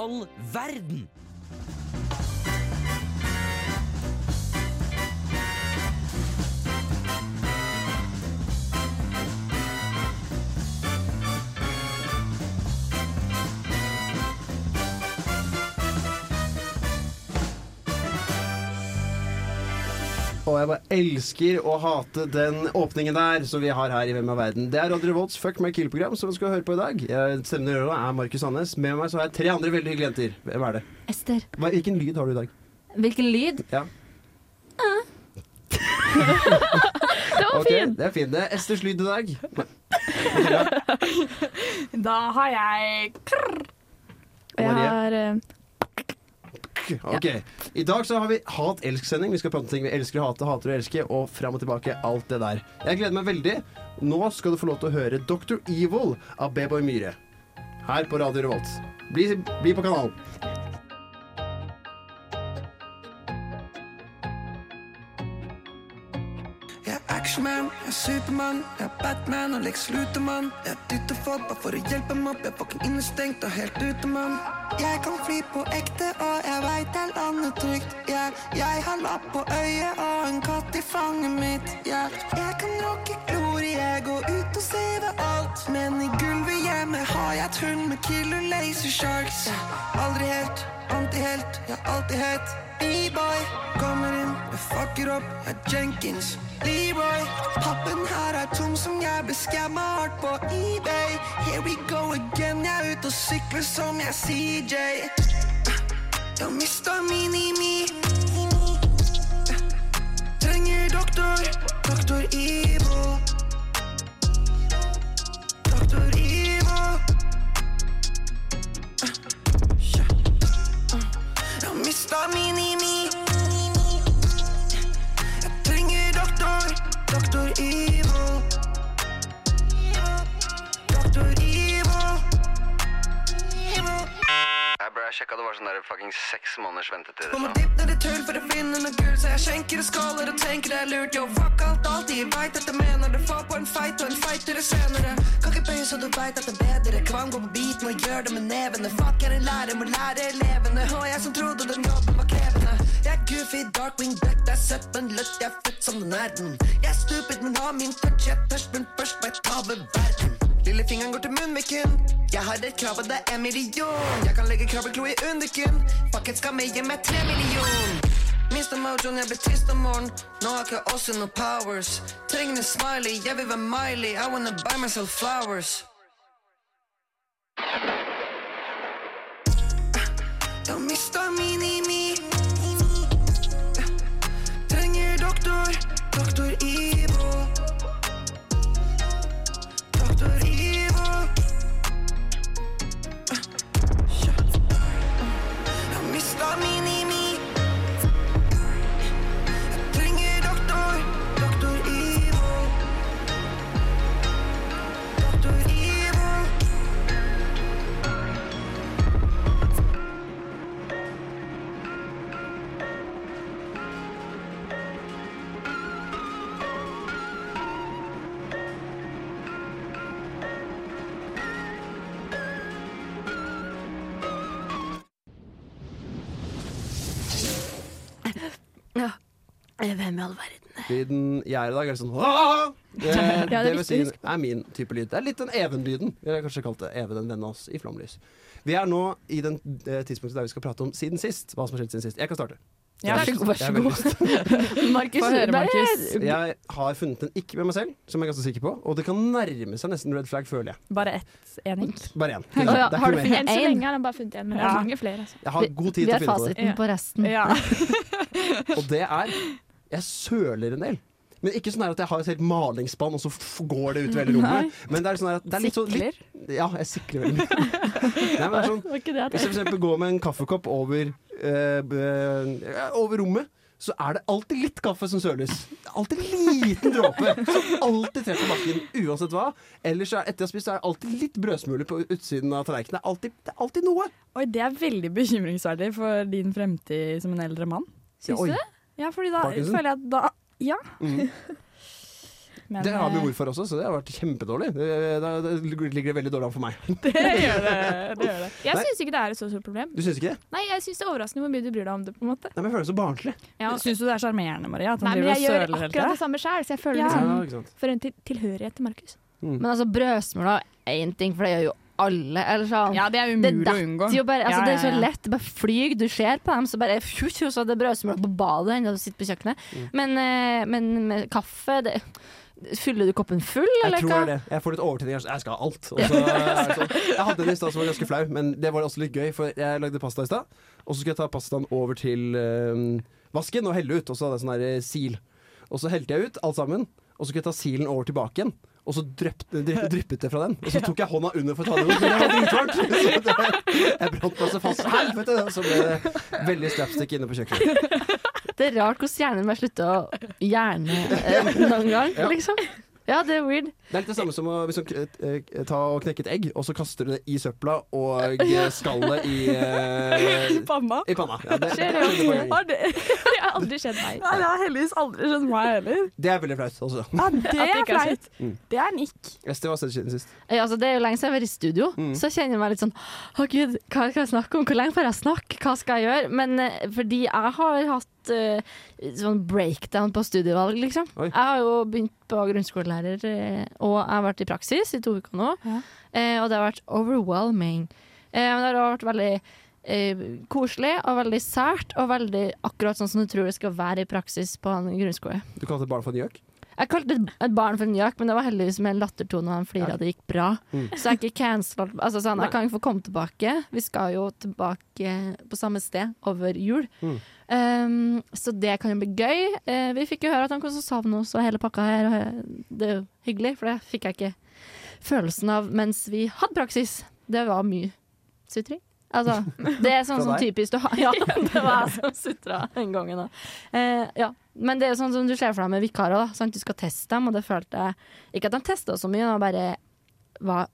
all verden? Og jeg bare elsker å hate den åpningen der som vi har her i Hvem er verden. Det er Radio Wolds Fuck my kill-program som vi skal høre på i dag. Jeg- Stemmen i øret er Markus Sandnes. Med meg så har jeg tre andre veldig hyggelige jenter. Hvem er det? Ester. Hvilken lyd har du i dag? Hvilken lyd? Ja. Det var okay, fint. det er fint. Det er Esters lyd i dag. Da har jeg krrr. Og jeg har Ok, I dag så har vi hat-elsk-sending. Vi skal prate om ting vi elsker å hate, hater å elske, og fram og tilbake. Alt det der. Jeg gleder meg veldig. Nå skal du få lov til å høre Dr. Evil av B-Boy Myhre. Her på Radio Revolt. Bli, bli på kanalen. Actionman, jeg er supermann, jeg er Batman og Lex Lutermann. Jeg dytter folk bare for å hjelpe dem opp, jeg er fucking innestengt og helt ute, mann. Jeg kan fly på ekte, og jeg veit jeg lander trygt. Yeah. Jeg har lapp på øyet og en katt i fanget mitt. Yeah. Jeg kan rocke glorie, gå ut og save alt. Men i gulvet hjemme har jeg et hund med killer laser sharks. Aldri helt, antihelt, jeg er alltid hett B-boy kommer inn, jeg fucker opp, jeg er Jenkins. Leroy, pappen her er tom som jeg ble skamma hardt på eBay. Here we go again, jeg er ute og sykler som jeg CJ. Jeg mista mini-me. Trenger doktor, doktor Evil. Jeg mista det fucking seks måneders ventetid. Om å dippe ned i tull for å finne noe gull, så jeg skjenker og skåler og tenker det er lurt. Yo, fuck alt jeg veit at jeg mener det. får på en fight og en fightere senere. Kan ikke bøye så du veit at det er bedre. Kvam går på biten og gjør det med nevene. Fuck er en lærer, må lære elevene. Og jeg som trodde den jobben var krevende. Jeg er goofy, darkwing, black, det er søtt, men løtt, jeg er født som den er den. Jeg er stupid, men har min touch, jeg er tørst, men først må jeg ta ved verden. Lillefingeren går til munnviken. Jeg har et krav, og det er million. Jeg kan legge krabbeklo i underkinn. Fucket skal med hjem meg tre million. Mister mojoen, jeg blir trist om morgenen. Nå har ikke også noe powers. Trenger en smiley, jeg vil være Miley. I wanna buy myself flowers. Jeg mista. Trenger doktor, doktor Evil. I all verden? Lyden jeg er i dag, er sånn det, Ja, det det vil si er min type lyd. Det er litt den Even-lyden. Vi har kanskje kalt det Even, en venn av oss i Flomlys. Vi er nå i den eh, tidspunktet der vi skal prate om siden sist. Hva som har skjedd siden sist. Jeg kan starte. Ja, vær så god. vær så god. Markus, høre, Markus. Jeg har funnet en ikke med meg selv, som jeg er ganske sikker på. Og det kan nærme seg nesten red flag, føler jeg. Bare ett en hint. Bare én. Ja, har du funnet én? så lenge har han bare funnet én, men det er mange flere. Altså. Jeg har god tid til å finne på det. fasiten på resten. Ja. Og det er Jeg søler en del. Men ikke sånn at jeg har et helt malingsspann, og så går det ut hele rommet. Men det er sånn at det er litt sånn litt, Ja, jeg sikler veldig mye. Nei, men det er sånn, hvis jeg eksempel går med en kaffekopp over, øh, over rommet, så er det alltid litt kaffe som søles. Alltid en liten dråpe som alltid treffer bakken, uansett hva. Ellers er, etter å ha spist, så er det alltid litt brødsmuler på utsiden av tallerkenen. Det alltid, det er alltid noe. Oi, det er veldig bekymringsverdig for din fremtid som en eldre mann. Syns ja, du det? Ja, fordi da Parkinson? føler jeg at da Ja. Mm. Men Det har vi ord for også, så det har vært kjempedårlig. Det, det, det ligger veldig dårlig an for meg. det gjør det. det, gjør det. Jeg syns ikke det er et så stort problem. Du synes ikke det? Nei, jeg syns det er overraskende hvor mye du bryr deg om det. på en måte Nei, men Jeg føler det så barnslig. ja. Syns du det er sjarmerende, Maria? At han Nei, men jeg gjør akkurat det samme sjøl, så jeg føler Ja. liksom Ja, for en til tilhørighet til Markus. Men altså, brødsmula er én ting, for det gjør jo alle. Eller sånn. Ja, det er det umulig å unngå. jo bare, altså, Ja, Det er så ja, ja. lett. Det bare flyr. Du ser på dem, så bare fju, fju, så er det brødsmuler på badet ennå du sitter på kjøkkenet. Mm. Men, eh, men med kaffe det, Fyller du koppen full, Jeg eller tror hva? det er det. Jeg får litt overtenning. Jeg er sånn, Jeg skal ha alt. Og så er det sånn. Jeg hadde en i stad som var ganske flau, men det var også litt gøy. For jeg lagde pasta i stad, og så skulle jeg ta pastaen over til øh, vasken og helle ut. Og så hadde jeg sånn sil. Og så helte jeg ut alt sammen, og så skulle jeg ta silen over tilbake igjen. Og så dryppet, det fra den. Og så tok jeg hånda under for å ta den ut. Men det var dritvarmt! Jeg brant meg så fast. Helvete! Så ble det veldig slapstick inne på kjøkkenet. Det er rart hvordan hjernen min slutter å hjerne eh, noen gang, liksom. Ja, det er weird. Det er litt det samme som å eh, ta og knekke et egg, og så kaster du det i søpla og eh, skallet i eh, I panna. I panna. Ja, det, Skjer det. Har det, Det har aldri skjedd meg. Nei, det har heldigvis aldri skjedd meg heller. det er veldig flaut. også. Ja, det er flaut. Mm. Det er nikk. Esti, hva siden sist? Ja, altså, det er jo lenge siden jeg har vært i studio, Mm. så jeg kjenner jeg meg litt sånn Å gud, hva skal jeg snakke om? Hvor lenge får jeg snakke? Hva skal jeg gjøre? Men fordi jeg har hatt eh, sånn breakdown på studievalg, liksom. Oi. Jeg har jo begynt på grunnskolelærer, eh, og jeg har vært i praksis i to uker nå. Ja. Eh, og det har vært overwhelming. Eh, men det har vært veldig eh, koselig og veldig sært, og veldig akkurat sånn som du tror det skal være i praksis på en grunnskole. Du kalte barn for en gjøk? Jeg kalte et, et barn for en jakk, men det var heldigvis med en lattertone, og han flira, det gikk bra. Mm. Så jeg er ikke cancelled. Altså, sånn, jeg kan ikke få komme tilbake. Vi skal jo tilbake på samme sted over jul. Mm. Um, så det kan jo bli gøy. Uh, vi fikk jo høre at han kom til å savne oss og hele pakka her, det er jo hyggelig, for det fikk jeg ikke følelsen av mens vi hadde praksis. Det var mye sutring. Altså, det er sånn som typisk du har Ja, det var jeg som sutra den gangen. Eh, ja. Men det er sånn som du ser for deg med vikarer. Da, sant? Du skal teste dem, og det følte jeg Ikke at de testa så mye, de bare var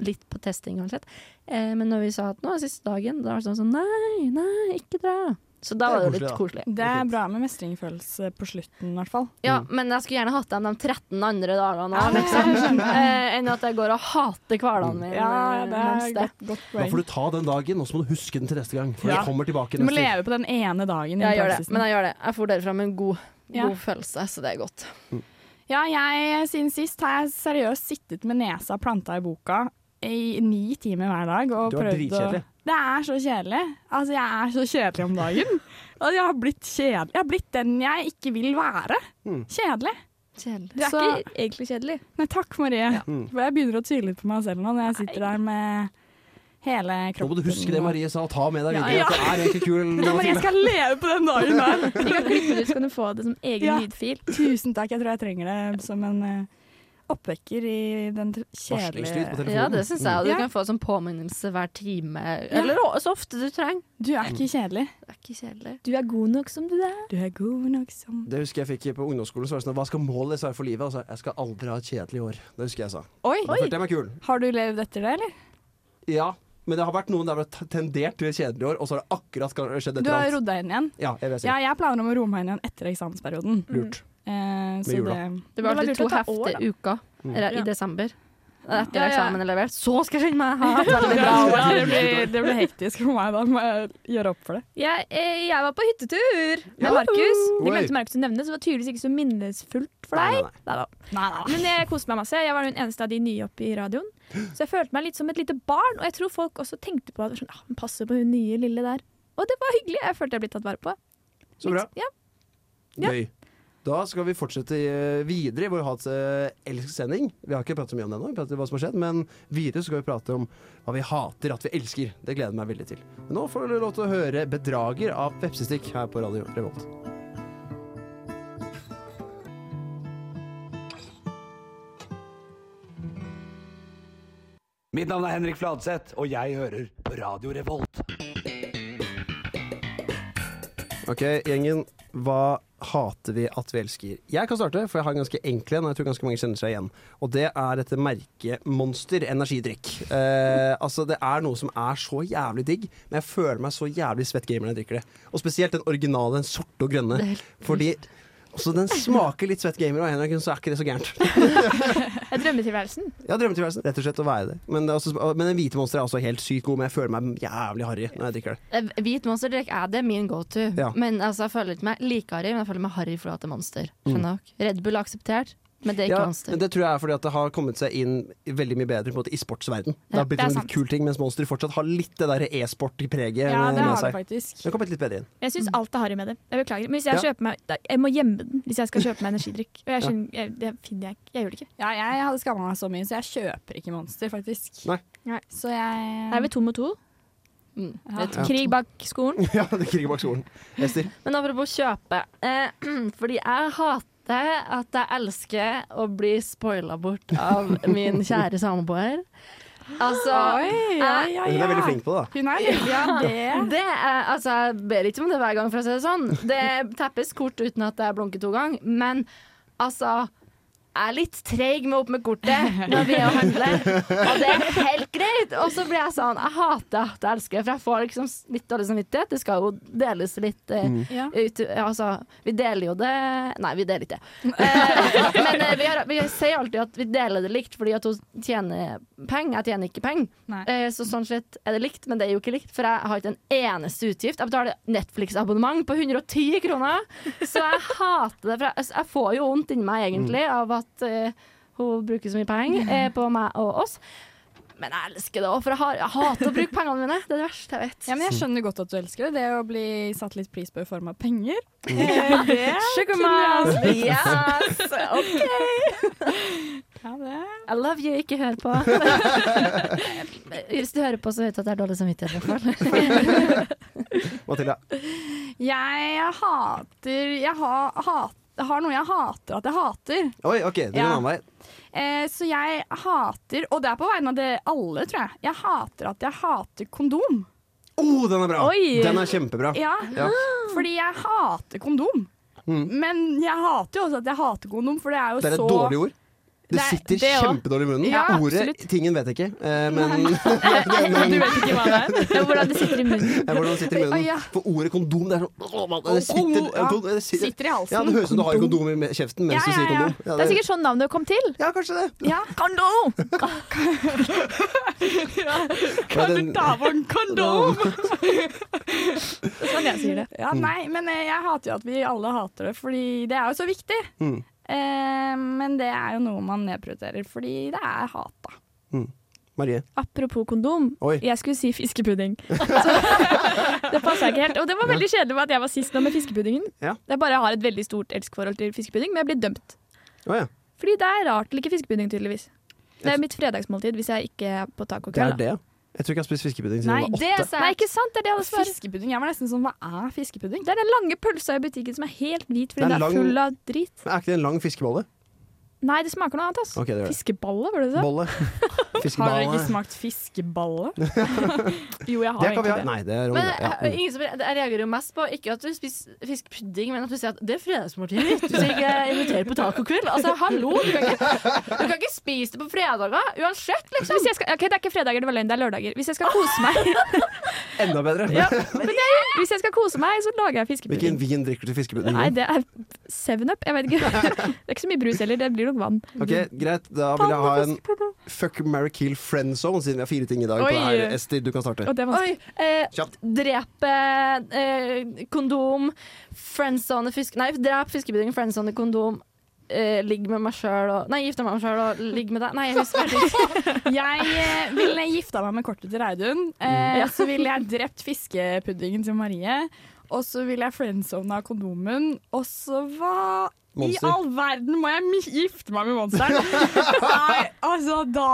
litt på testing. Eh, men når vi sa at nå er siste dagen, da var det sånn sånn Nei, nei, ikke dra. Så da Det var det litt koselig, da. Det er bra med mestringsfølelse på slutten, i hvert fall. Ja, Mm. men jeg skulle gjerne hatt dem de 13 andre dagene òg, liksom. jeg. Eh, enn at jeg går og hater hverdagen min. Ja, eh, det er det. godt, godt Da får du ta den dagen, og så må du huske den til neste gang. For Ja. kommer tilbake Du må leve på den ene dagen Ja, Jeg gjør det, men jeg gjør det. Jeg får derfra med en god, Ja. god følelse, så det er godt. Ja, jeg siden sist har jeg seriøst sittet med nesa planta i boka i ni timer hver dag. Og Du var prøvd å dritkjedelig. Det er så kjedelig. Altså, jeg er så kjedelig om dagen. Altså, jeg har blitt kjedelig. Jeg har blitt den jeg ikke vil være. Mm. Kjedelig. Kjedelig. Du er Så- ikke egentlig kjedelig. Nei, takk, Marie. Ja. For jeg begynner å tvile litt på meg selv nå når jeg sitter der med hele kroppen. Nå må du huske det Marie sa, og ta med deg videre. ja. ja. det er egentlig kul. ja, Marie, jeg skal leve på den dagen der. Vi kan klippe det ut, så kan du få det som egen Ja. lydfil. Tusen takk. Jeg tror jeg trenger det som en eh, oppvekker i den kjedelige. Ja, det syns jeg. Og du Ja. kan få sånn påminnelse hver time. Eller ja. så ofte du trenger. Du er ikke kjedelig. Du er ikke kjedelig. Du er god nok som du er. Du er god nok som Det husker jeg fikk på ungdomsskolen. Så var det sånn, Hva skal målet være for livet? Altså, jeg skal aldri ha et kjedelig år. Det husker jeg sa. Oi! Da følte jeg meg kul. Har du levd etter det, eller? Ja, men det har vært noen der det har tendert til et kjedelig år, og så har det akkurat skjedd et Du har annet. rodd deg inn igjen? Ja, jeg. Ja, jeg planer om å roe meg inn igjen etter eksamensperioden. Lurt. Eh, så jula. det Det var Det alltid to hefte uker Mm. eller, i desember. Etter Ja, ja. eksamen er levert. Så skal jeg skynde meg! Ha. Ja, det blir, det blir hektisk for meg. Da må jeg gjøre opp for det. Jeg, eh, jeg var på hyttetur med Markus. Det glemte Markus å nevne, så det var tydeligvis ikke så minnesfullt for deg. nei, nei. nei. Men jeg koste meg masse. Jeg var den eneste av de nye oppe i radioen. Så jeg følte meg litt som et lite barn, og jeg tror folk også tenkte på at sånn, ah, passer på hun nye lille der. Og det var hyggelig. Jeg følte jeg ble tatt vare på. Så bra. Ja. Ja. Da skal vi fortsette eh, videre i vår Hats eh, elsk-sending. Vi har ikke pratet så mye om det ennå, vi prater hva som har skjedd, men videre skal vi prate om hva vi hater at vi elsker. Det gleder jeg meg veldig til. Men nå får du lov til å høre 'Bedrager' av Vepsestikk her på Radio Revolt. Mitt navn er Henrik Fladseth, og jeg hører på Radio Revolt. Ok, gjengen. Hva hater vi at vi elsker? Jeg kan starte, for jeg har en ganske enkel en. og Jeg tror ganske mange kjenner seg igjen. Og det er dette merket Monster energidrikk. Eh, altså, det er noe som er så jævlig digg, men jeg føler meg så jævlig svett gamer når jeg drikker det. Og spesielt den originale, den sorte og grønne. Fordi Så den smaker litt svett gamer, og av en eller annen så er ikke det så gærent. Er drømmetilværelsen. Ja, drømmetilværelsen. Rett og slett å være det. Men, det er også, men den hvite monster er også helt sykt god, men jeg føler meg jævlig harry når jeg drikker det. Eh, Hvit monsterdrikk er det min go to. Ja. Men altså, jeg føler ikke meg like harry, men jeg føler meg harry at det er monster. Skjønner dere? Red Bull er akseptert, men det er ikke. Ja, monster. men det tror jeg er fordi at det har kommet seg inn veldig mye bedre på en måte, i sportsverden. Det har blitt det er en sant. kul ting, mens monster fortsatt har litt det der e-sport-preget Ja, det med har det seg. faktisk. Det har kommet litt bedre inn. Jeg syns alt er harry med det. Jeg beklager. Men hvis jeg Ja. kjøper meg da- Jeg må gjemme den hvis jeg skal kjøpe meg energidrikk. Og jeg skjønner, jeg, det finner jeg ikke. Jeg gjør det ikke. Ja, jeg hadde skamma meg så mye, så jeg kjøper ikke Monster, faktisk. Nei. Nei. Så jeg er vi to mot to. Mm. Ja. Krig bak skolen. Ja, det er krig bak skolen. Ester? Men apropos kjøpe. Eh, fordi jeg hater at jeg elsker å bli spoila bort av min kjære samboer. Altså Oi, ja, ja, Hun er veldig flink på det, da. Hun er veldig ja, det. det er, altså, Jeg ber ikke om det hver gang, for å si det sånn. Det teppes kort uten at jeg blunker to ganger. Men altså er litt treig med opp med kortet når vi er og handler, og det er helt greit. Og så blir jeg sånn Jeg hater at jeg elsker det, for jeg får liksom litt dårlig samvittighet. Det skal jo deles litt eh, mm. ut, altså, vi deler jo det Nei, vi deler ikke det. Eh, men eh, vi, har, vi sier alltid at vi deler det likt, fordi at hun tjener penger. Jeg tjener ikke penger. Eh, så sånn sett er det likt, men det er jo ikke likt, for jeg har ikke en eneste utgift. Jeg betaler Netflix-abonnement på 110 kroner, så jeg hater det. For jeg, jeg får jo vondt inni meg egentlig av at eh, hun bruker så mye penger uh, på meg og oss. Men jeg elsker det òg, for jeg, har, jeg hater å bruke pengene mine. Det er det verste jeg vet. Ja, men jeg skjønner godt at du elsker det. Det å bli satt litt pris på i form av penger. Eh, det Sugar kunne Yes! OK. Ja, det. I love you, ikke hør på. Hvis du hører på, så vet du at det er dårlig samvittighet. i hvert fall. Mathilde? Jeg hater Jeg har, hat, har noe jeg hater at jeg hater. Oi, OK, det er en Ja. vei. Eh, så jeg hater, og det er på vegne av det alle, tror jeg. Jeg hater at jeg hater kondom. Oh, den er bra! Oi. Den er kjempebra. Ja, Ja. Fordi jeg hater kondom. Mm. Men jeg hater jo også at jeg hater kondom, for det er jo så Det er et så dårlig ord. Det er- sitter det kjempedårlig i munnen. Ja, Ordet, absolutt. tingen vet jeg ikke, eh, men, Du vet ikke hva det er? Hvordan det sitter i munnen. Ja, hvordan det sitter i munnen. ja. For ordet kondom, det er sånn åh, Det sitter, det sitter, sitter i halsen. Ja, det høres ut som du har kondom i kjeften mens du sier kondom. Det er sikkert sånn navnet kom til. ja, kanskje det. Ja. Kondom! Ta på en kondom? Sånn jeg sier det. Ja, nei, men eh, jeg hater jo at vi alle hater det, fordi det er jo så viktig. Mm. Eh, men det er jo noe man nedprioriterer, fordi det er hat, da. Marie. Apropos kondom, Oi. jeg skulle si fiskepudding. Så, det passa ikke helt. Og det var veldig kjedelig med at jeg var sist nå med fiskepuddingen. Ja. Jeg bare har et veldig stort elskforhold til fiskepudding, men jeg blir dømt. Oh, ja. Fordi det er rart å like fiskepudding, tydeligvis. Det er mitt fredagsmåltid hvis jeg ikke er på Det er tacokveld. det. Jeg tror ikke jeg har spist fiskepudding siden Nei, jeg var Det åtte. Nei, ikke sant? Det er det alle svarer. Fiskepudding. Jeg var nesten sånn, hva er fiskepudding? Det er den lange pølsa i butikken som er helt hvit fordi Det er den er lang- full av drit. Men Er ikke det en lang fiskebolle? Nei, det smaker noe annet, ass. Okay, det det. Fiskeballe, var det det? Bolle. Har dere ikke smakt fiskeballe? Jo, jeg har Det kan ha. egentlig det. Nei, det er Men ja. eh, ingen som, jeg reagerer jo mest på ikke at du spiser fiskpudding, men at du sier at det er fredagsmåltidet mitt. Du sier ikke inviterer på tacokveld. Altså, hallo! Du kan, ikke, du kan ikke spise det på fredager uansett, liksom. Hvis jeg skal, ok, Det er ikke fredager, det var løgn, det er lørdager. Hvis jeg skal kose meg, Enda bedre. ja, men jeg, hvis jeg skal kose meg så lager jeg fiskepudding. Hvilken vin drikker du til fiskepudding? Nei, det er Seven Up. Jeg vet ikke. Det er ikke så mye brus heller, det blir nok vann. Ok, Greit, da vil jeg ha en fuck, marry, kill, friend zone, siden vi har fire ting i dag på Oi. det her. Esti, du kan starte. Og det var Oi, eh, drepe eh, kondom, friendzone fisk... Nei, drep fiskepudding, friendzone kondom. Eh, ligg med meg sjøl og Nei, gifte meg med meg sjøl og ligg med deg. Nei, jeg husker ikke. Jeg eh, ville gifta meg med kortet til Reidun. Eh, mm. Så ville jeg drept fiskepuddingen til Marie. Og så ville jeg friendzona kondomen. Og så hva i all verden må jeg gifte meg med monsteren? Nei, altså da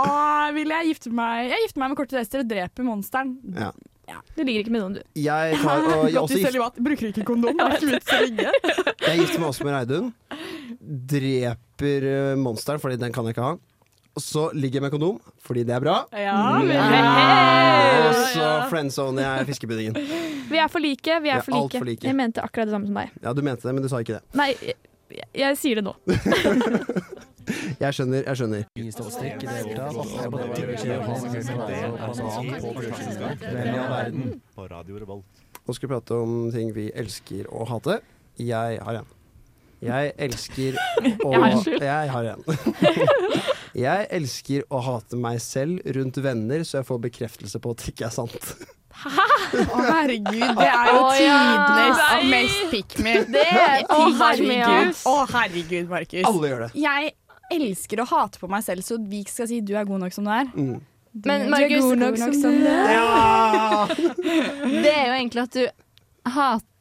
vil jeg gifte meg Jeg gifter meg med korte til og dreper monsteren. Ja. Du ligger ikke med noen, du. Jeg tar og jeg, også gift. Bruker ikke kondom. Er ikke vits å ligge. jeg gifter meg også med Reidun. Dreper eh, monsteren, fordi den kan jeg ikke ha. Og så ligger jeg med kondom, fordi det er bra. Ja, Mm. Og så friendzoner jeg fiskepuddingen. Vi er for like. Vi er er for like. Jeg mente akkurat det samme som deg. Ja, du mente det, men du sa ikke det. Nei, jeg, jeg sier det nå. Jeg skjønner, jeg skjønner. Nå skal vi prate om ting vi elsker å hate. Jeg har en. Jeg elsker å Jeg har en. Jeg har en. Jeg elsker å hate meg selv rundt venner, så jeg får bekreftelse på at det ikke er sant. Å, herregud, det er jo oh, tidenes ja. mest pick me. Det er Å, herregud. Oh, herregud, Markus. Alle gjør det. Jeg elsker å hate på meg selv, så vi skal si du er god nok som du er. Mm. Du, Men du er Markus, god nok som du er. Ja! Det er jo egentlig at du hater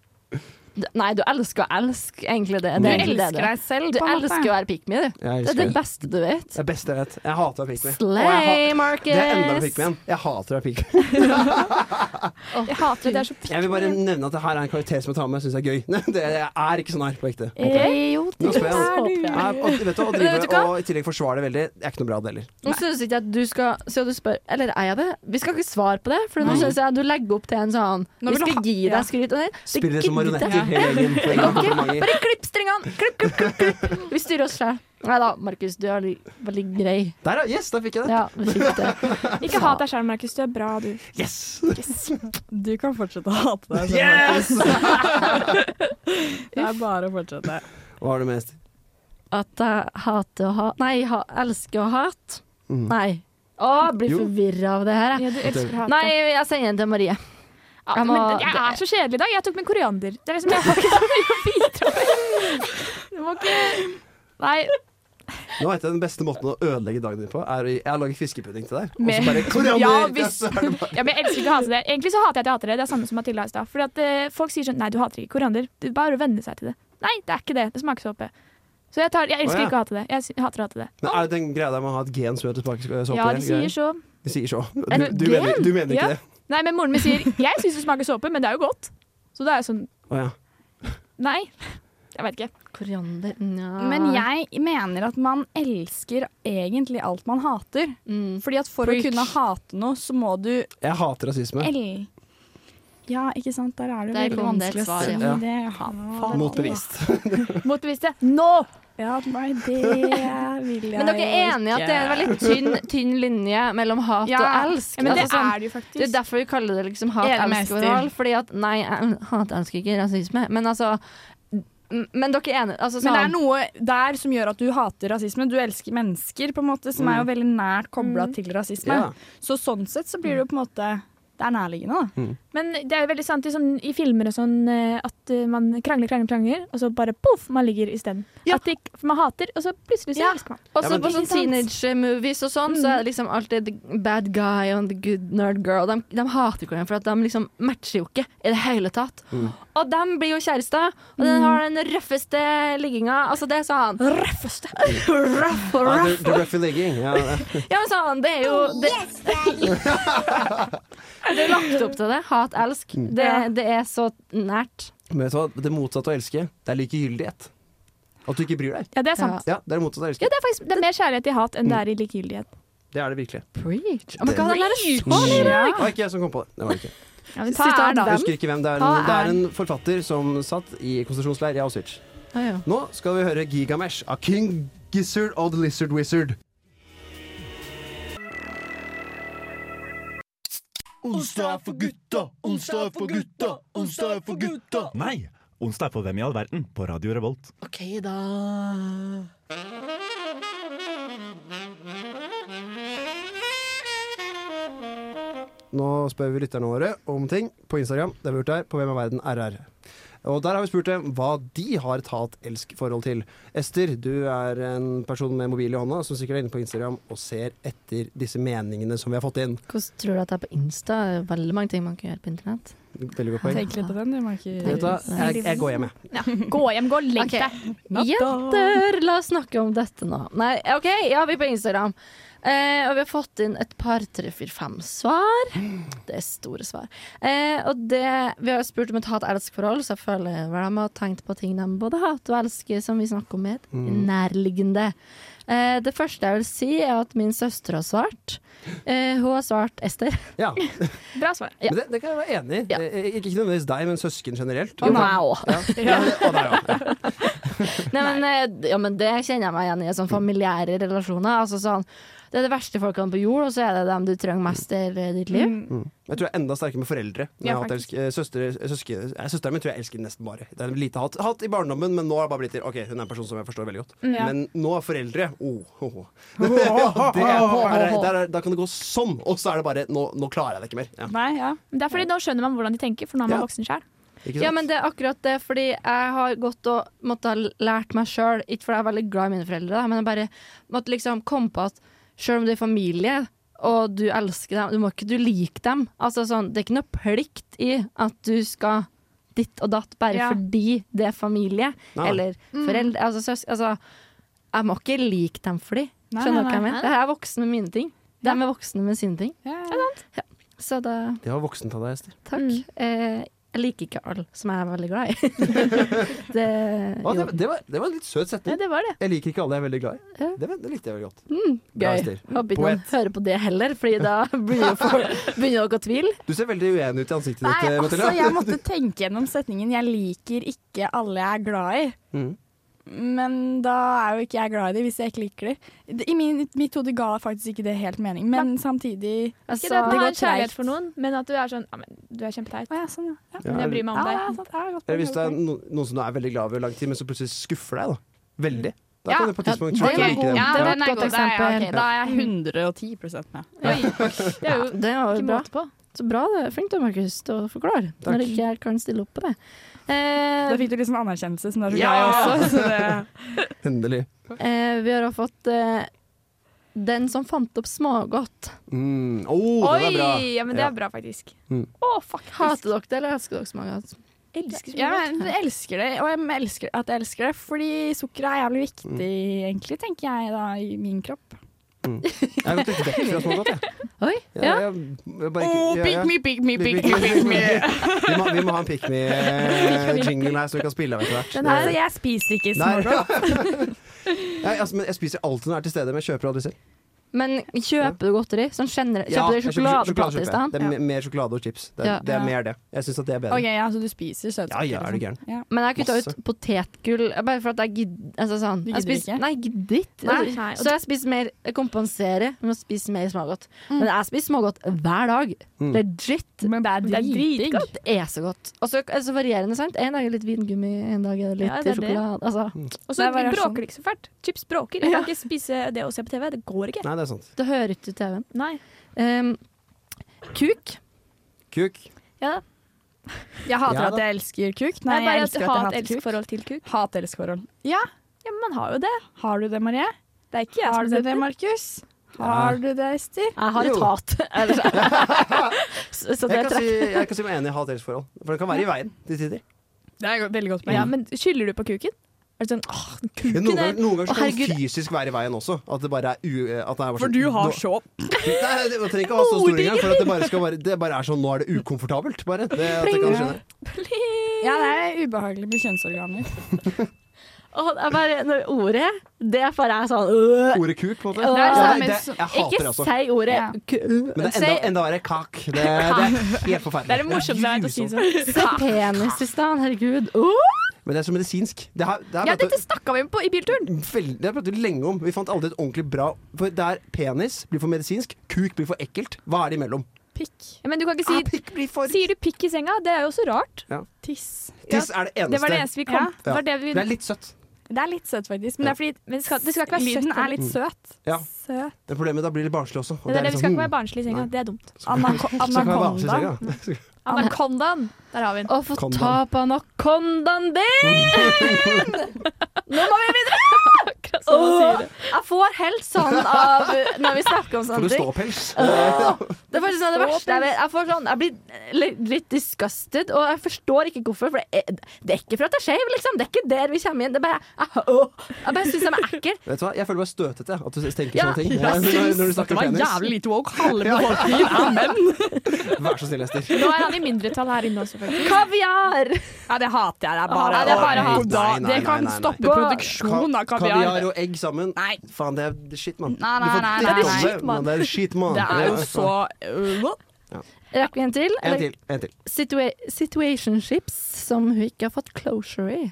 Nei, du elsker å elske, egentlig. Det, Du det er det elsker deg selv, Du på en måte. elsker å være pick me, du. Det er det beste du vet. Det beste jeg vet. Jeg hater å være pick me. Slay, Det er enda pick me igjen. Jeg hater å være pick me. Jeg hater det. Det er så Jeg vil bare nevne at det her er en karakter som jeg tar med Jeg syns er gøy. Det jeg er ikke sånn her på ekte. Okay. jo, det er jeg. jeg. Vet du, å Men vet du drive og i tillegg forsvare det veldig, det er ikke noe bra, det heller. Nå synes jeg ikke at du skal Så du spør Eller er jeg det? Vi skal ikke svare på det, for nå syns jeg at du legger opp til en sånn Nå Vi vil du skal ha- gi deg skryt. Spiller det som marionetter Bare klipp strengene! Klipp, klipp, klipp, klipp. Vi styrer oss selv. Nei da, Markus, du er veldig grei. Der. Yes, da fikk jeg det. Ja, fikk det. Ikke hat deg sjøl, Markus. Du er bra, du. Yes! Du kan fortsette å hate deg selv. yes! Det er bare å fortsette. Hva har du mest? At jeg hater å ha Nei, ha, elsker å hate. Mm. Nei. Å, jeg blir forvirra av det her. jeg. Ja, du elsker hat. Nei, jeg sender den til Marie. Ja, jeg må- men jeg er så kjedelig i dag. Jeg tok med koriander. Det er liksom, jeg har ikke så mye å bidra med. Du må ikke Nei. Nå vet jeg Den beste måten å ødelegge dagen din på, er å Jeg har laget fiskepudding til deg. Og så bare koriander! Ja, hvis- det Ja, men jeg elsker ikke å hate det. Egentlig så hater jeg at jeg hater det. Det er samme som Mathilde i stad. Fordi at eh, folk sier sånn Nei, du hater ikke koriander. Det er bare å venne seg til det. Nei, det er ikke det. Det smaker såpe. Så jeg, tar, jeg elsker Å, ja. ikke å hate det. Jeg hater å hate det. Men er det den greia der med å ha et gen som gjør at du smaker såpe? Ja, de sier så. De sier så. Du, du, mener, du mener ikke Ja. det? Nei, men moren min sier Jeg syns det smaker såpe, men det er jo godt. Så da er jeg sånn oh, ja. Nei. Jeg vet ikke. Koriander Nja. Men jeg mener at man elsker egentlig alt man hater. mm. Fordi at for Preach. å kunne hate noe, så må du Jeg hater rasisme. el... Ja, ikke sant? Der er det veldig det et vanskelig å si ja. det. Faen. Motbevist. Motbeviste. Nå! Ja, nei, det vil jeg Men dere er enige at det er en veldig tynn, tynn linje mellom hat Ja, og elsk? Ja, men det Altså sånn- er det jo Det er derfor vi kaller det liksom Enig med hat-elsk-forhold. Fordi at Nei, hat-elsker ikke rasisme, men altså Men dere er enige? Altså, Men det er sånn, noe der som gjør at du hater rasisme. Du elsker mennesker, på en måte, som er jo veldig nært kobla Mm. til rasisme. Ja. Så sånn sett så blir det jo på en måte Det er nærliggende, da. Men det er jo veldig sant i, sånn, i filmer og sånn eh, at eh, man krangler, krangler, krangler, og så bare poff, man ligger isteden. Ja. At ikke- man hater, og så plutselig så Ja. elsker man. Også Ja, på sånn teenage movies og sånn, så er det liksom alltid the bad guy and the good nerd girl. De, de hater hverandre for at de liksom matcher jo ikke i det hele tatt. Og de blir jo kjærester, og den har den røffeste ligginga. Altså, det er sånn Røffeste? Røff og Ja, røff. the, the ligging. Ja, Ja, men sånn, det er jo det, det er lagt opp til det. Hat-elsk. Det, det er så nært. Men vet du hva? Det motsatte av å elske, det er likegyldighet. At du ikke bryr deg. Ja, det er sant. Ja, det er det motsatte av å Ja, det er faktisk det er mer kjærlighet i hat enn det er i likegyldighet. Det er det virkelig. Preach. Oh my God, den er så Det var ikke jeg som kom på det. det, var det ikke. Ja, men Sitat er. Jeg husker ikke hvem. Det er, en, det er- er en forfatter som satt i konsentrasjonsleir i Auschwitz. Ah, ja. Nå skal vi høre Gigamesh av King Gizzard of the Lizard Wizard. Onsdag er for gutta, onsdag er for gutta, onsdag er for gutta. Nei, onsdag er for Hvem i all verden på Radio Revolt. OK, da. Nå spør vi lytterne våre om ting på Instagram. Det har vi gjort der, på Hvem er verden RR. Og der har vi spurt dem hva de har et hat-elsk-forhold til. Ester, du er en person med mobil i hånda som sikkert er inne på Instagram og ser etter disse meningene som vi har fått inn. Hvordan tror du at det er på Insta? Er veldig mange ting man kan gjøre på internett. Veldig godt poeng. Tenk litt på den, du, Markus. Vet du hva? Jeg, jeg går hjem, jeg. Gå hjem, gå og legg deg. Jenter, la oss snakke om dette nå. Nei, OK, ja, vi er på Instagram. Eh, og vi har fått inn et par, tre, fire, fem svar. Det er store svar. Eh, og det, vi har spurt om et hat-elsk-forhold, så jeg føler vel de har tenkt på ting de både hater og elsker, som vi snakker om, med nærliggende. Eh, det første jeg vil si, er at min søster har svart. Eh, hun har svart Ester. Ja, Bra svar. Ja. men det, det kan jeg være enig i. Ja. Eh, Ikke nødvendigvis deg, men søsken generelt. Og meg òg. Ja. Nei, men, ja, men det kjenner jeg meg igjen i. Sånn familiære relasjoner. Altså sånn Det er de verste folkene på jord, og så er det dem du trenger mest i ditt liv. Mm. Jeg tror jeg er enda sterkere med foreldre. Ja, eh, eh, søsteren min tror jeg elsker nesten bare. Det er lite hat. hat i barndommen, men nå har det bare blitt til OK, hun er en person som jeg forstår veldig godt. Ja. Men nå er foreldre oh, oh, oh. det er, der er, Da kan det gå sånn, og så er det bare Nå, nå klarer jeg det ikke mer. Ja. Nei, ja. Det er fordi nå skjønner man hvordan de tenker, for nå er man Ja. voksen sjøl. Ja, men det er akkurat det, fordi jeg har gått og måtte ha lært meg sjøl, ikke fordi jeg er veldig glad i mine foreldre, da, men jeg bare måtte liksom komme på at sjøl om det er familie, og du elsker dem, du må ikke du like dem. Altså sånn, det er ikke noe plikt i at du skal ditt og datt bare Ja. fordi det er familie, Nei. eller foreldre altså, søs, altså, jeg må ikke like dem for de. Skjønner du hva jeg mener? Jeg er voksen med mine ting. De er voksne med sine ting. Ja, Så det Det var voksent av deg, Ester. Takk. Mm. Eh, jeg liker ikke alle som jeg er veldig glad i. det, ah, det, det, var, det var en litt søt Ja, setning. det var det. Jeg liker ikke alle jeg er veldig glad i. Ja. Det, likte jeg veldig godt. Mm, Gøy. Håper ikke noen hører på det heller, Fordi da begynner dere å tvile. Du ser veldig uenig ut i ansiktet Nei, ditt, altså, jeg måtte tenke gjennom setningen 'jeg liker ikke alle jeg er glad i'. Mm. Men da er jo ikke jeg glad i dem hvis jeg ikke liker dem. I min, mitt hode ga faktisk ikke det helt mening, men samtidig Ikke Altså, det at man har kjærlighet for noen, men at du er sånn ja, men Du er kjempeteit. Å ja, sånn, ja. ja. Ja, Men jeg bryr meg om Ja, deg. er sant, er godt hvis det er no, noen som du er veldig glad i over lang tid, men som plutselig skuffer deg. da Veldig. Da Ja. kan du på et tidspunkt Ja, slutte å det like dem. Ja, Det var den et er godt god. Da er, da er jeg 110 med. Ja. det er jo Det var jo ikke bra. måte på. Så bra, det. flink du, Markus, til å forklare. Når ikke jeg kan stille opp på det. Eh, Da fikk du liksom anerkjennelse, som du er så glad i også. Så det, Endelig. eh, vi har også fått eh, Den som fant opp smågodt. Mm. Oh, er. Oi! Ja, men det Ja. er bra, faktisk. Mm. Oh, faktisk. Hater dere det, eller elsker dere smågodt? Elsker ja, men jeg elsker det, og jeg elsker at jeg elsker det, fordi sukker er jævlig viktig, egentlig, tenker jeg da, i min kropp. Jeg har gått litt vekk fra smågodt, jeg. Oi, Ja, ja. jeg, jeg bare ikke, Oh, ja, pick me, pick me, Pick me, pick me. Vi må, vi må ha en pick me-jingle her, så vi kan spille av etter hvert. Den her, jeg spiser ikke smågodt. Nei, altså, men jeg spiser alltid når jeg er til stede, men jeg kjøper aldri selv. Men kjøper du godteri? Sånn generelt? Ja, Kjøper du jeg kjøper sjokoladeplate i kjøper stedet? Det er me- mer sjokolade og chips. Det er, Ja. det er mer det. Jeg syns at det er bedre. Ok, ja, så du spiser søtsaker? Ja, ja, er du liksom. gæren. Ja. Men jeg kutta Masse. ut potetgull bare for at jeg gidder altså sånn, Du gidder ikke? Nei, gidder ikke. Nei, nei, Så jeg spiser mer Jeg kompenserer med å spise mer smågodt. Men jeg spiser smågodt hver dag. Mm. Legit. Men det er dritdigg. Det er så godt. Og så altså, varierende, sant. En dag er det litt vingummi, en dag er det litt Ja, det er sjokolade. Altså, Og så er bråker det ikke så fælt. Chips bråker. Jeg kan ikke spise det og se på TV. Det går ikke. Nei, det er sant. det hører ikke til TV-en. Nei. Um, kuk. Kuk. Ja. Jeg hater Ja, at jeg elsker kuk. Nei, Nei, jeg elsker at jeg hater kuk. forhold til kuk. Hat-elsk-forhold. Ja, Ja, men man har jo det. har du det, Marie? Det er ikke jeg Har som du har det, det. Markus? Har du det, Ester? Jeg har et Jo. hat. Så, så det Jeg kan, si, trekker jeg kan si meg enig i hat-elsk-forhold. For det kan være i veien til tider. Det er veldig godt poeng. Ja, men skylder du på kuken? Er det sånn åh, kuken noen, er ganger, noen ganger kan det fysisk være i veien også. At det bare er u... At det er bare For sånn- du har nå- så Nei, det, trenger ikke ha så stor engang. For det bare, være, det bare er sånn Nå er det ukomfortabelt, bare. Det, at jeg kan skjønne. Ja, det er ubehagelig med kjønnsorganer. Åh, det er bare, når ordet, det er bare er sånn øh. Ordet kuk, på en måte. Det er det, jeg hater Ikke det også. si ordet Ja. Men det er enda, enda verre kak. Det, det er helt forferdelig. Det er det morsomste jeg vet å si sånn. Si penis i stedet, herregud. Uh! Men det er så medisinsk. Det har, det har Ja, pratet- dette snakka vi om på, i bilturen. Veldig, det har vi pratet lenge om. Vi fant aldri et ordentlig bra For der penis blir for medisinsk, kuk blir for ekkelt. Hva er det imellom? Pikk. Ja, men du kan ikke Ah, pikk blir for Sier du pikk i senga? Det er jo så rart. Tiss. Tiss er det eneste. Det var det eneste vi kom Ja. Det vi Det er litt søtt. Det er litt søtt, faktisk. Men det er fordi Men det skal, det skal ikke være lyden er litt søt. Ja. Søt. Det problemet da blir det barnslig også. og Det det, det, litt vi skal sånn, ikke være barnslig i senga. Det er dumt. Anako skal ikke være barnslig i anakonda. senga. Anakondaen. Der har vi den. Å få ta på anakondaen din! Nå må vi videre! Åh, jeg får helt sånn av når vi snakker om Får sånne du ting. ståpels? Åh, Det er faktisk sånn det verste jeg vet. Jeg, får sånn, jeg blir litt, disgusted, og jeg forstår ikke hvorfor. For det er, det er ikke for at jeg er skeiv, liksom. Det er ikke der vi kommer inn. Det er bare, jeg, åh, jeg bare syns de er ekle. Vet du hva, Jeg føler meg støtete at du tenker Ja, sånne ting. jeg Når- når, du Det snakker var penis. jævlig lite woke. Halve befolkningen er menn. Vær så snill, Ester. Nå er han i mindretall her inne også, faktisk. Kaviar! Ja, det hater jeg. Det er bare, Ja, det er bare hat. Det kan stoppe produksjonen produksjon av Kaviar kaviar. og egg sammen. Nei. Faen, det er shit, mann. Nei, nei, nei, nei, nei. Det er shit, mann. Det er jo så uh, ja. Rekker vi en til? En til. En til. Situa situationships som hun ikke har fått closure i.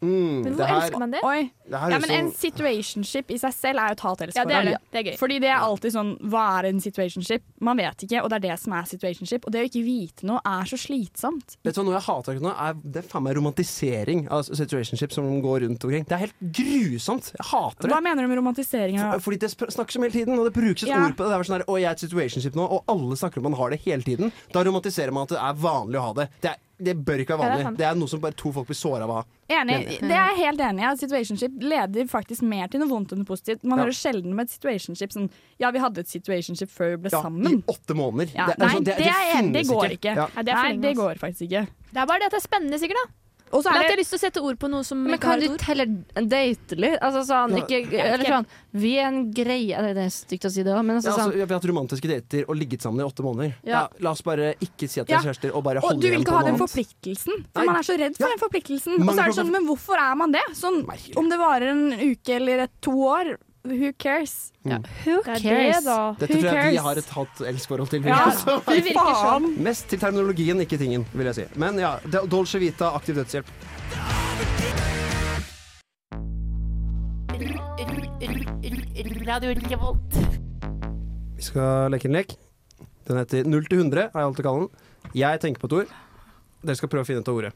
Mm, Men hvor her, elsker man det? Oi. det her Ja, men en sånn situationship i seg selv er jo et Ja, det er det. Det er gøy. Fordi det er alltid sånn Hva er en situationship? Man vet ikke, og det er det som er situationship. Og det å ikke vite noe er så slitsomt. Vet du hva, Noe jeg hater ikke nå, er det er faen meg romantisering av situationship som går rundt omkring. Det er helt grusomt. Jeg hater det. Hva mener du med romantisering? For, Fordi det snakkes om hele tiden, og det brukes et Ja. ord på det. Det er sånn her, Å, jeg er et situationship nå, og alle snakker om man har det hele tiden. Da romantiserer man at det er vanlig å ha det. Det, er, det bør ikke være Ja, det er vanlig. det, er noe som bare to folk blir såra av å ha. Enig. Det er jeg helt enig i. Situationship leder faktisk mer til noe vondt enn noe positivt. Man Ja. hører sjelden om et situationship sånn Ja, vi hadde et situationship før vi ble Ja, I åtte måneder. Ja, det, nei, det, det, det, finnes går ikke. Ja. Nei, det er Nei, det altså. går faktisk ikke. Det er bare det at det er spennende, sikkert. da Og så er at jeg har lyst til å sette ord på noe som Men ikke har kan et du telle heller date litt? Altså sånn, ikke, eller sånn Vi er en greie det er stygt å si det òg, men altså Ja, altså, sånn vi har hatt romantiske dater og ligget sammen i åtte måneder. Ja. Ja. la oss bare ikke si at vi er kjærester, og bare Og holde du vil ikke ha den forpliktelsen. For Nei. man er så redd for Ja. den forpliktelsen. Og så er det sånn, men hvorfor er man det? Sånn, om det varer en uke eller et, to år, who cares? Who Det er cares? det, da. Dette Who tror jeg vi cares? har et hat-elsk-forhold til. Ja, Altså, fy faen. Mest til terminologien, ikke tingen, vil jeg si. Men ja, Dolce Vita, aktiv dødshjelp. Radio Revolt. Vi skal leke en lek. Den heter 0 til 100, har jeg alltid kalt den. Jeg tenker på et ord. Dere skal prøve å finne ut av ordet.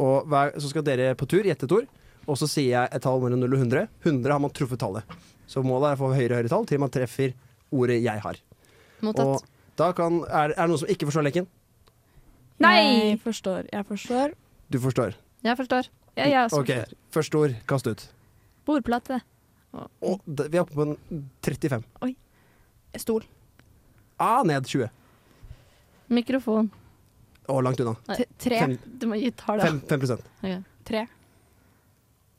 Og hver, Så skal dere på tur gjette et ord, og så sier jeg et tall mellom 0 og 100. 100 har man truffet tallet. Så målet er å få høyere og høyere tall til man treffer ordet jeg har. Mottatt. Og da kan, er, er det noen som ikke forstår leken? Nei! Jeg forstår. Jeg forstår. Du forstår. Jeg forstår. Jeg, ja, så- OK. Første ord, kast ut. Bordplate. Og d- vi er oppe på en 35. Stol. Ah, ned 20. Mikrofon. Å, langt unna. T- Tre. Fem, Du må gi tall, da. fem, 5 Ok. Tre.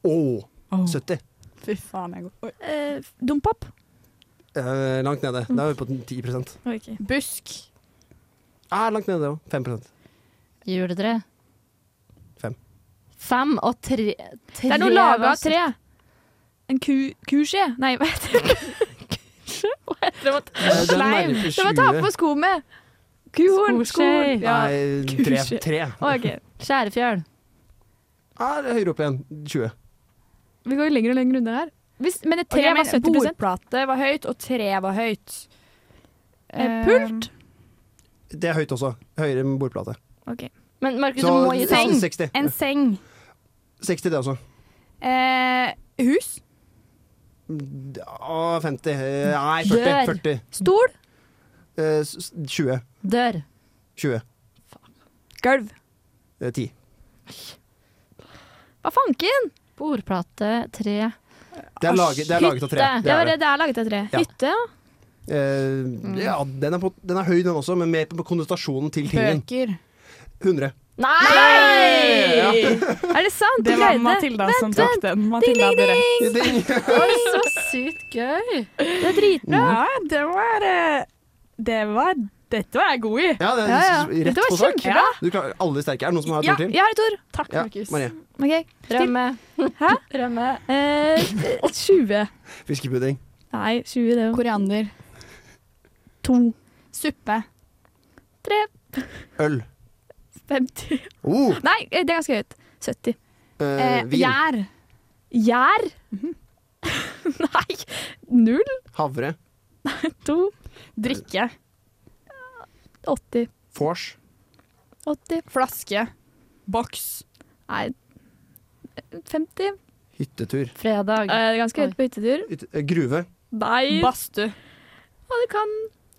Å, Oh. 70. Fy faen, jeg går. Eh, Dompap. Eh, langt nede. Da er vi på 10% Okay. Busk. ah, Langt nede òg. 5% Juletre. Fem. Fem og tre, tre Det er noe laga av tre. En ku, kuskje? Nei, hva heter det? Hva heter det? Eh, Sleim. Det må ta på sko med. Kuhorn. Skoskje. Ja. Nei, tre. Tre. Okay. Skjærefjøl. Ah, det er høyere opp igjen. 20. Vi går jo lenger og lenger unna her. Hvis, men et tre okay, var 70 Bordplate var høyt, og tre var høyt. Eh, pult? Det er høyt også. Høyere enn bordplate. Okay. Men Markus, du må gi seng. 60. En seng. 60 det også. Eh, hus. Ah, 50. Eh, Nei, 40. Dør. 40. Stol? Eh, 20. Dør. 20. Gulv. Eh, 10. Hva fanken? Bordplate. Tre. Det er laget, det er laget av tre. Det Det, er det. det, er laget av tre. Ja. Hytte, ja. Uh, ja, den er, på, den er høy, den også, men mer på konnotasjonen til tingen. Bøker. 100. Nei! Ja. Er det sant? Det var Matilda Matilda som tok vent. den. Matilda hadde rett. Ding. Oi, så sykt gøy. Det er dritbra. Ja, det var eh, Det var Dette var jeg god i. Ja, det Ja, ja. rett Dette var på sak. kjempebra. Du klarer alle sterke. Er det noen som har et Ja, ord til? Jeg har et ord. Takk, Ja, Markus. Okay. Rømme. Hæ? Rømme. Eh, 20. Fiskepudding. Nei, 20 det jo. Koriander. To. Suppe. Tre. Øl. 50. Oh, Nei, eh, det er ganske høyt. 70. eh, Eh, vin. Gjær. Gjær? Nei. Null. Havre. To. Drikke. 80. Vors. 80. Flaske. Boks. Nei. 50. Hyttetur. Fredag. Eh, ganske høyt på hyttetur. Hytte, eh, gruve. Nei. Badstue. Ja, det kan,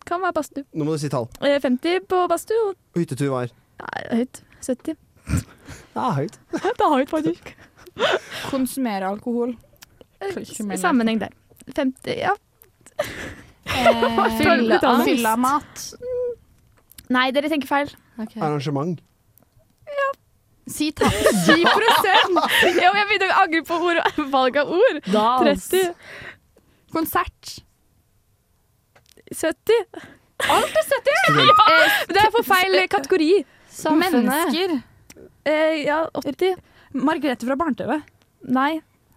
kan være badstue. Nå må du si tall. Eh, 50 på badstue. og- Og hyttetur var Nei, høyt. 70. Ja, høyt. Det er høyt, faktisk. Konsumere alkohol. Eh, Konsumere. Sammenheng der. 50, ja. Eh, Fylla- Fylla- Fyllamat. Nei, dere tenker feil. Okay. Arrangement. Si takk. 10 Jo, jeg begynner å angre på ord, valg av ord. Dans. 30. Konsert. 70. Alt er 70! Ja, det er for feil kategori. Samfunnet. Mennesker. Eh, ja, 80. Margrethe fra Barne-TV. Nei.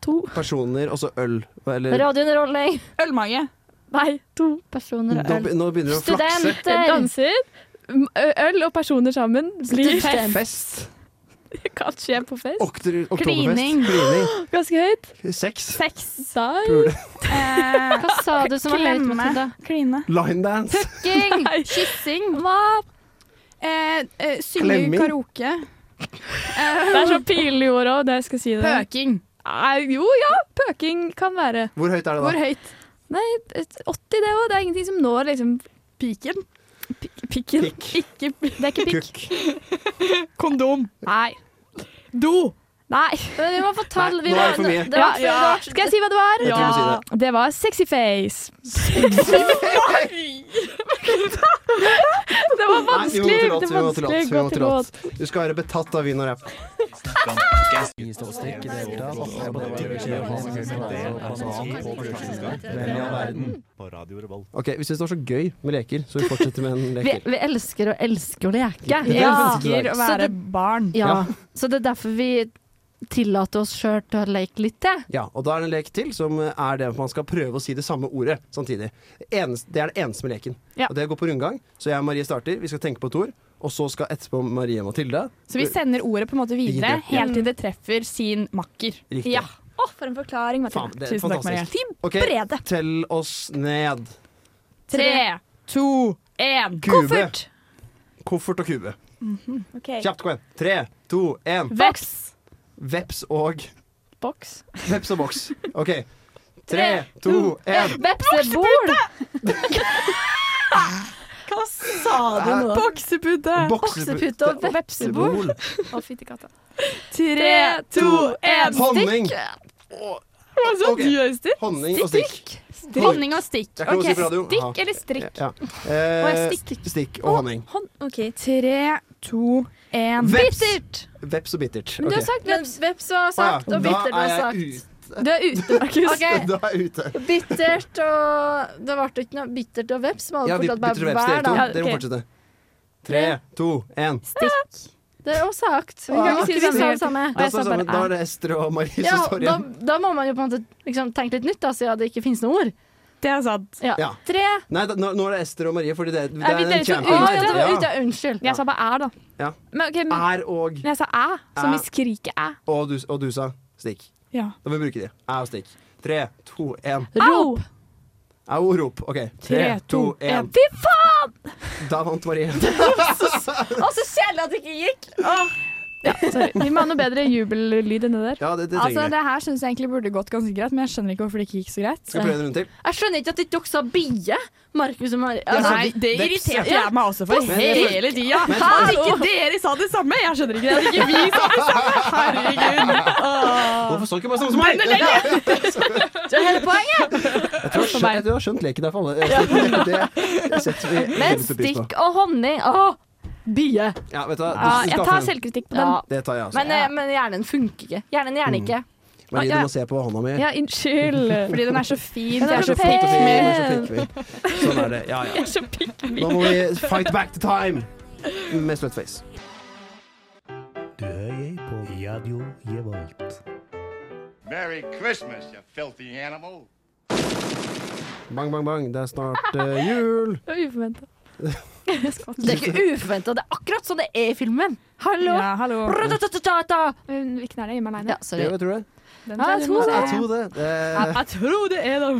To. Personer, og så øl. Eller Radiounderholdning. Ølmage. Nei, to. Personer og øl. Nå, nå begynner du å flakse. Studenter. Danser. Øl og personer sammen blir. Fest. kan skje på fest. Okter. Klining. Klining. Ganske høyt. Sex. Sex. Pule. Eh, Hva sa du som var høyt, klemme. Matilda? Kline. Linedance. Pucking. Kyssing! Hva? Eh, eh, synge Klemming. karaoke. Det er så pinlig ord òg, det jeg skal si det. Pøking. Eh, jo ja, pøking kan være. Hvor høyt er det Hvor da? høyt? Nei, 80 det òg. Det er ingenting som når liksom Piken. Pik- pikken. Pikk. Ikke Det er ikke pikk. Kukk. kondom. Nei. Do. Nei. Men Vi må få tall. Nei, nå er det for mye. Det var, Ja. Skal jeg si hva det var? Ja. si det. Det var sexy face. det var vi vanskelig. Nei, Vi må til låt. Vi må til låt. Du skal være betatt av vin og rapp. Ok, Vi syns det var så gøy med leker, så vi fortsetter med en leker. vi elsker å elske å leke. Vi elsker å være barn. Ja. Så det er derfor vi tillater oss sjøl til å leke litt til. Ja, og da er det en lek til som er det at man skal prøve å si det samme ordet samtidig. Det, eneste, det er det eneste med leken. Ja. Og det går på rundgang. Så jeg og Marie starter. Vi skal tenke på et ord. Og så skal etterpå Marie og Mathilde Så vi sender ordet på en måte videre Videre, helt til det treffer sin makker. Riktig. Ja. Å, for en forklaring, Mathilde. er Tusen takk, Marie. fantastisk. Fin Ok, brede. tell oss ned. Tre, to, én. Koffert. Koffert og kube. Ok. Kjapt, kom igjen. Tre, to, én. Veps. Veps og Boks. Veps og boks. OK. Tre, to, én. Vepsebol! Hva sa du nå? Boksepute. Boksepute og vepsebol. Å, fytti katta. Tre, to, én. Honning. Hva sa du, Øystein? Honning og stikk. Honning og stikk. Ok. Stikk eller strikk? Ja. Eh, stikk. stikk og honning. OK. Tre, to, én. Veps. Bittert. Veps og bittert. Men du har Ok. sagt veps. veps var sagt, og bittert Da er jeg sagt. ute. Du er ute, Markus. Ok. Da er jeg ute. Bittert og Det ble ikke noe bittert og veps. Man Ja, hadde vi fortsatt og veps. hver, Dere to. da. Dere må ok. fortsette. Tre, to, én. Det er jo sagt. Vi kan ikke si det akkurat. samme. samme. Da, jeg sa står bare sammen. da er det Ester og Marie Ja, som står da, igjen. da må man jo på en måte liksom, tenke litt nytt, da, siden det ikke finnes noe ord. Det er sant. Ja. Ja. Tre Nei, da, nå, nå er det Ester og Marie, fordi det, det Er er en. Å, ja, Ja. Unnskyld. Jeg sa bare æ, da. Ja. Men, okay, men, Er og men jeg sa æ, som Æ. i skrike æ. og du, og du sa stikk. Ja. Da må vi bruke de. Er og stikk. Tre, to, én. Au! Au, rop. OK. Tre, to, én. Fy faen! Da vant Marie. og så kjedelig at det ikke gikk! Sorry. Vi må ha noe bedre jubellyd enn det der. Ja, det, det Altså, det her syns jeg egentlig burde gått ganske greit, men jeg skjønner ikke hvorfor det ikke gikk så greit. Skal vi prøve en runde til? Jeg skjønner ikke at ikke dere sa bie. Markus og Marie. Ja, Altså, Nei, det irriterte jeg meg også for Men hele tida. At ikke dere sa det samme! Jeg skjønner ikke det. At ikke vi sa det samme! Herregud. Hvorfor så ikke bare sånn som meg? det er hele poenget! Jeg tror jeg jeg har skjønt leken der for alle. Det, det setter vi Men veldig stor pris på. stikk og honning Å, bie. Ja, vet du hva? Ja, Du jeg skal tar få- selvkritikk på den. Ja. Det tar jeg også. Men, eh, men hjernen funker ikke. Hjernen gjerne ikke. Marie, Ja. du må se på hånda mi. Ja, unnskyld. Fordi den er så fin. Den er er så pen. så fikk vi. Sånn er det. Ja, ja. Så. Nå må vi fight back to time med Slutface. Du hører på Radio Revolt. Merry Christmas, you filthy animal. Bang, bang, bang. Det er snart eh, jul. Det var uforventa. Det er ikke uforventa. Det er akkurat sånn det er i filmen. Hallo! Ja, hallo. Hvilken er det? Gi meg nei. Ja, sorry. Jo, jeg tror det. Den Ja, jeg tror det. Jeg tror det. Jeg, Jeg tror det er den.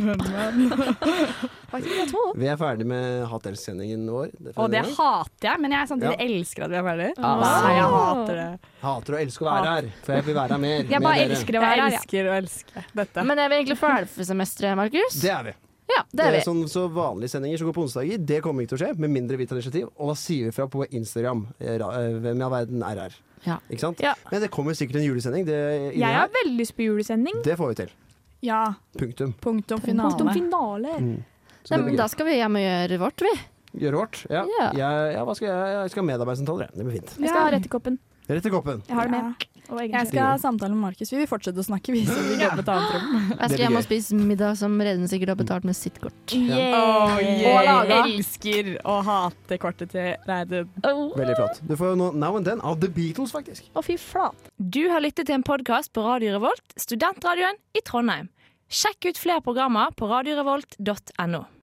Vi er ferdig med Hat-elsk-sendingen vår. Det er Og det hater jeg, men jeg samtidig Ja. elsker at vi er ferdig. Ah. Nei, jeg hater det. Hater å elske å være her, for jeg vil være her mer. Jeg bare elsker å være her, Jeg elsker å elske dette. Men er vi egentlig ferdig for semesteret, Markus? Det er vi. Ja, det er vi. sånn, så vanlige sendinger som går på onsdager, det kommer ikke til å skje, med mindre vi tar initiativ. Og da sier vi fra på Instagram. eh, eh, Hvem i all verden er her? Ja. Ikke sant? Ja. Men det kommer sikkert en julesending. Det, Jeg har veldig lyst på julesending. det får vi til. Ja, Punktum. punktum finale. Punktum finale. Mm. Nei, men da skal vi hjem og gjøre vårt, vi. Gjøre vårt. Ja. Ja. Jeg, ja, hva skal jeg? jeg skal ha medarbeidersamtaler. jeg. Det blir fint. Jeg skal ha rett i koppen. Rett i koppen. Jeg har det med. Og Jeg skal ha samtale med Markus. Vi vil fortsette å snakke, vi, så vi går et annet rom. Jeg skal hjem og spise middag som Reden sikkert har betalt med sitt kort. Oh, Og laga. Elsker å hate kortet til Reidun. Veldig flott. Du får jo nå Now and Then av The Beatles, faktisk. Å, fy flate. Du har lyttet til en podkast på Radio Revolt, studentradioen i Trondheim. Sjekk ut flere programmer på radiorevolt.no.